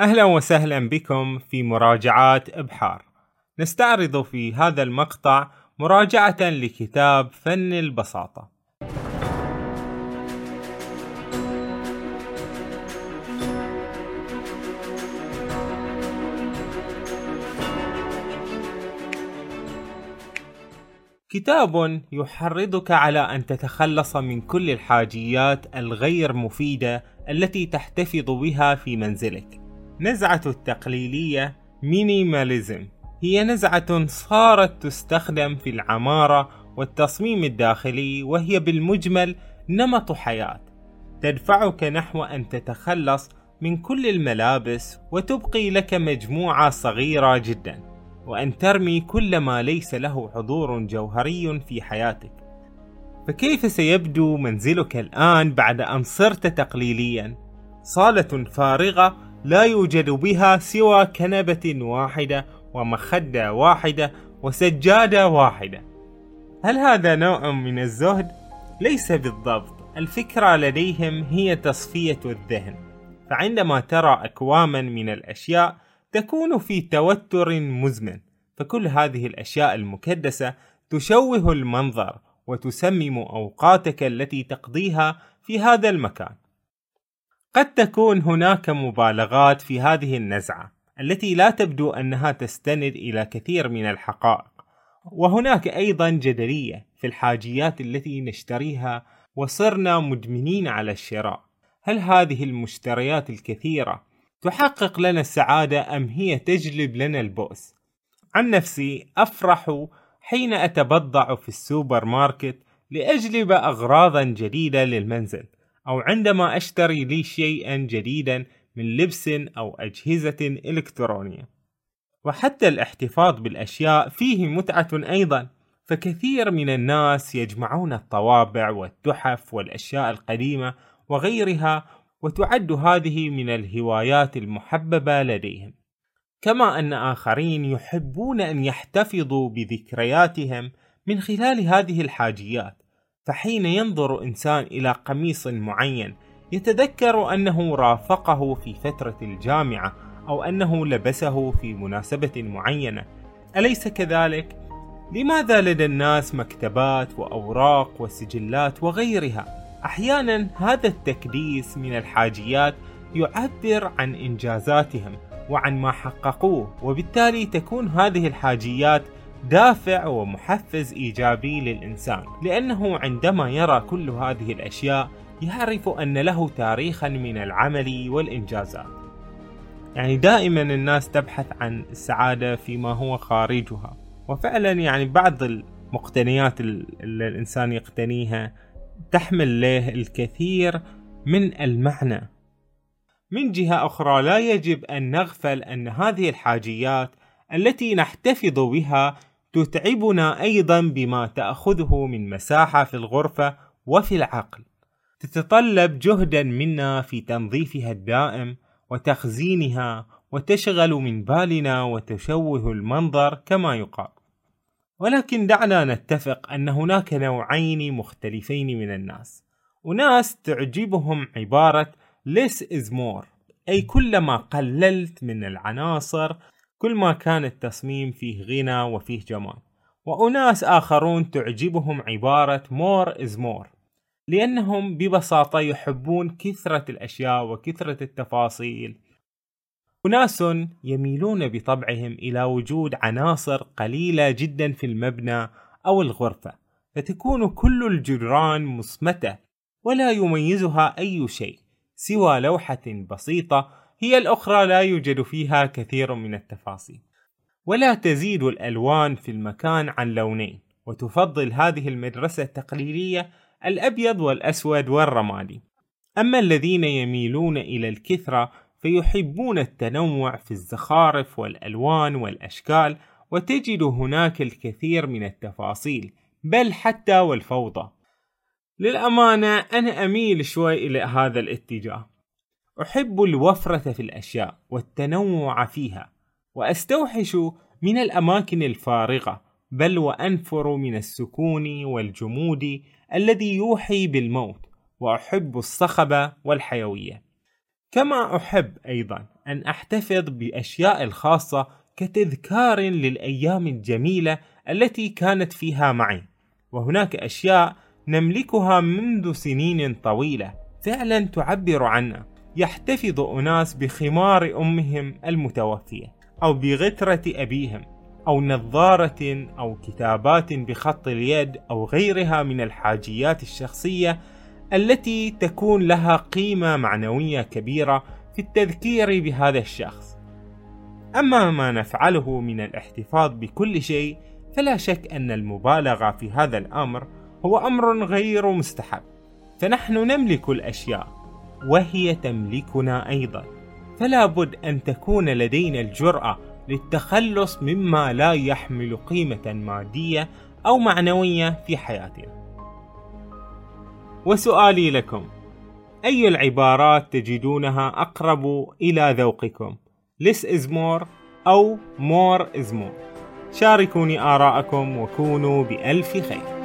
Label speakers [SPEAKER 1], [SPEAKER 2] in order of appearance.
[SPEAKER 1] أهلا وسهلا بكم في مراجعات إبحار نستعرض في هذا المقطع مراجعة لكتاب فن البساطة كتاب يحرضك على أن تتخلص من كل الحاجيات الغير مفيدة التي تحتفظ بها في منزلك. نزعة التقليلية مينيماليزم هي نزعة صارت تستخدم في العمارة والتصميم الداخلي وهي بالمجمل نمط حياة. تدفعك نحو أن تتخلص من كل الملابس وتبقي لك مجموعة صغيرة جدا وأن ترمي كل ما ليس له حضور جوهري في حياتك. فكيف سيبدو منزلك الآن بعد أن صرت تقليديا؟ صالة فارغة لا يوجد بها سوى كنبة واحدة ومخدة واحدة وسجادة واحدة. هل هذا نوع من الزهد؟ ليس بالضبط. الفكرة لديهم هي تصفية الذهن. فعندما ترى أكواما من الأشياء تكون في توتر مزمن. فكل هذه الأشياء المكدسة تشوه المنظر وتسمم أوقاتك التي تقضيها في هذا المكان. قد تكون هناك مبالغات في هذه النزعة التي لا تبدو أنها تستند إلى كثير من الحقائق وهناك أيضا جدلية في الحاجيات التي نشتريها وصرنا مدمنين على الشراء هل هذه المشتريات الكثيرة تحقق لنا السعادة أم هي تجلب لنا البؤس؟ عن نفسي أفرح حين أتبضع في السوبر ماركت لأجلب أغراضا جديدة للمنزل أو عندما أشتري لي شيئا جديدا من لبس أو أجهزة إلكترونية. وحتى الاحتفاظ بالأشياء فيه متعة أيضا فكثير من الناس يجمعون الطوابع والتحف والأشياء القديمة وغيرها وتعد هذه من الهوايات المحببة لديهم. كما أن آخرين يحبون أن يحتفظوا بذكرياتهم من خلال هذه الحاجيات. فحين ينظر إنسان إلى قميص معين يتذكر أنه رافقه في فترة الجامعة أو أنه لبسه في مناسبة معينة أليس كذلك؟ لماذا لدى الناس مكتبات وأوراق وسجلات وغيرها؟ أحيانا هذا التكديس من الحاجيات يعبر عن إنجازاتهم وعن ما حققوه وبالتالي تكون هذه الحاجيات دافع ومحفز إيجابي للإنسان لأنه عندما يرى كل هذه الأشياء يعرف أن له تاريخا من العمل والإنجازات. يعني دائما الناس تبحث عن السعادة فيما هو خارجها وفعلا يعني بعض المقتنيات اللي الإنسان يقتنيها تحمل له الكثير من المعنى. من جهة أخرى لا يجب أن نغفل أن هذه الحاجيات التي نحتفظ بها تتعبنا أيضا بما تأخذه من مساحة في الغرفة وفي العقل. تتطلب جهدا منا في تنظيفها الدائم وتخزينها وتشغل من بالنا وتشوه المنظر كما يقال. ولكن دعنا نتفق أن هناك نوعين مختلفين من الناس. وناس تعجبهم عبارة less is more أي كلما قللت من العناصر كل ما كان التصميم فيه غنى وفيه جمال. وأناس آخرون تعجبهم عبارة more is more لأنهم ببساطة يحبون كثرة الأشياء وكثرة التفاصيل. أناس يميلون بطبعهم إلى وجود عناصر قليلة جدا في المبنى أو الغرفة فتكون كل الجدران مصمتة ولا يميزها أي شيء سوى لوحة بسيطة هي الأخرى لا يوجد فيها كثير من التفاصيل. ولا تزيد الألوان في المكان عن لونين وتفضل هذه المدرسة التقليدية الأبيض والأسود والرمادي. أما الذين يميلون إلى الكثرة فيحبون التنوع في الزخارف والألوان والأشكال وتجد هناك الكثير من التفاصيل بل حتى والفوضى. للأمانة أنا أميل شوي إلى هذا الاتجاه. أحب الوفرة في الأشياء والتنوع فيها وأستوحش من الأماكن الفارغة بل وأنفر من السكون والجمود الذي يوحي بالموت وأحب الصخب والحيوية. كما أحب أيضا أن أحتفظ بأشياء الخاصة كتذكار للأيام الجميلة التي كانت فيها معي. وهناك أشياء نملكها منذ سنين طويلة فعلا تعبر عنا يحتفظ أناس بخمار أمهم المتوفية أو بغترة أبيهم أو نظارة أو كتابات بخط اليد أو غيرها من الحاجيات الشخصية التي تكون لها قيمة معنوية كبيرة في التذكير بهذا الشخص. أما ما نفعله من الاحتفاظ بكل شيء فلا شك أن المبالغة في هذا الأمر هو أمر غير مستحب، فنحن نملك الأشياء وهي تملكنا أيضا، فلا بد أن تكون لدينا الجرأة للتخلص مما لا يحمل قيمة مادية أو معنوية في حياتنا. وسؤالي لكم أي العبارات تجدونها أقرب إلى ذوقكم؟ Less is more أو more is more. شاركوني آراءكم وكونوا بألف خير.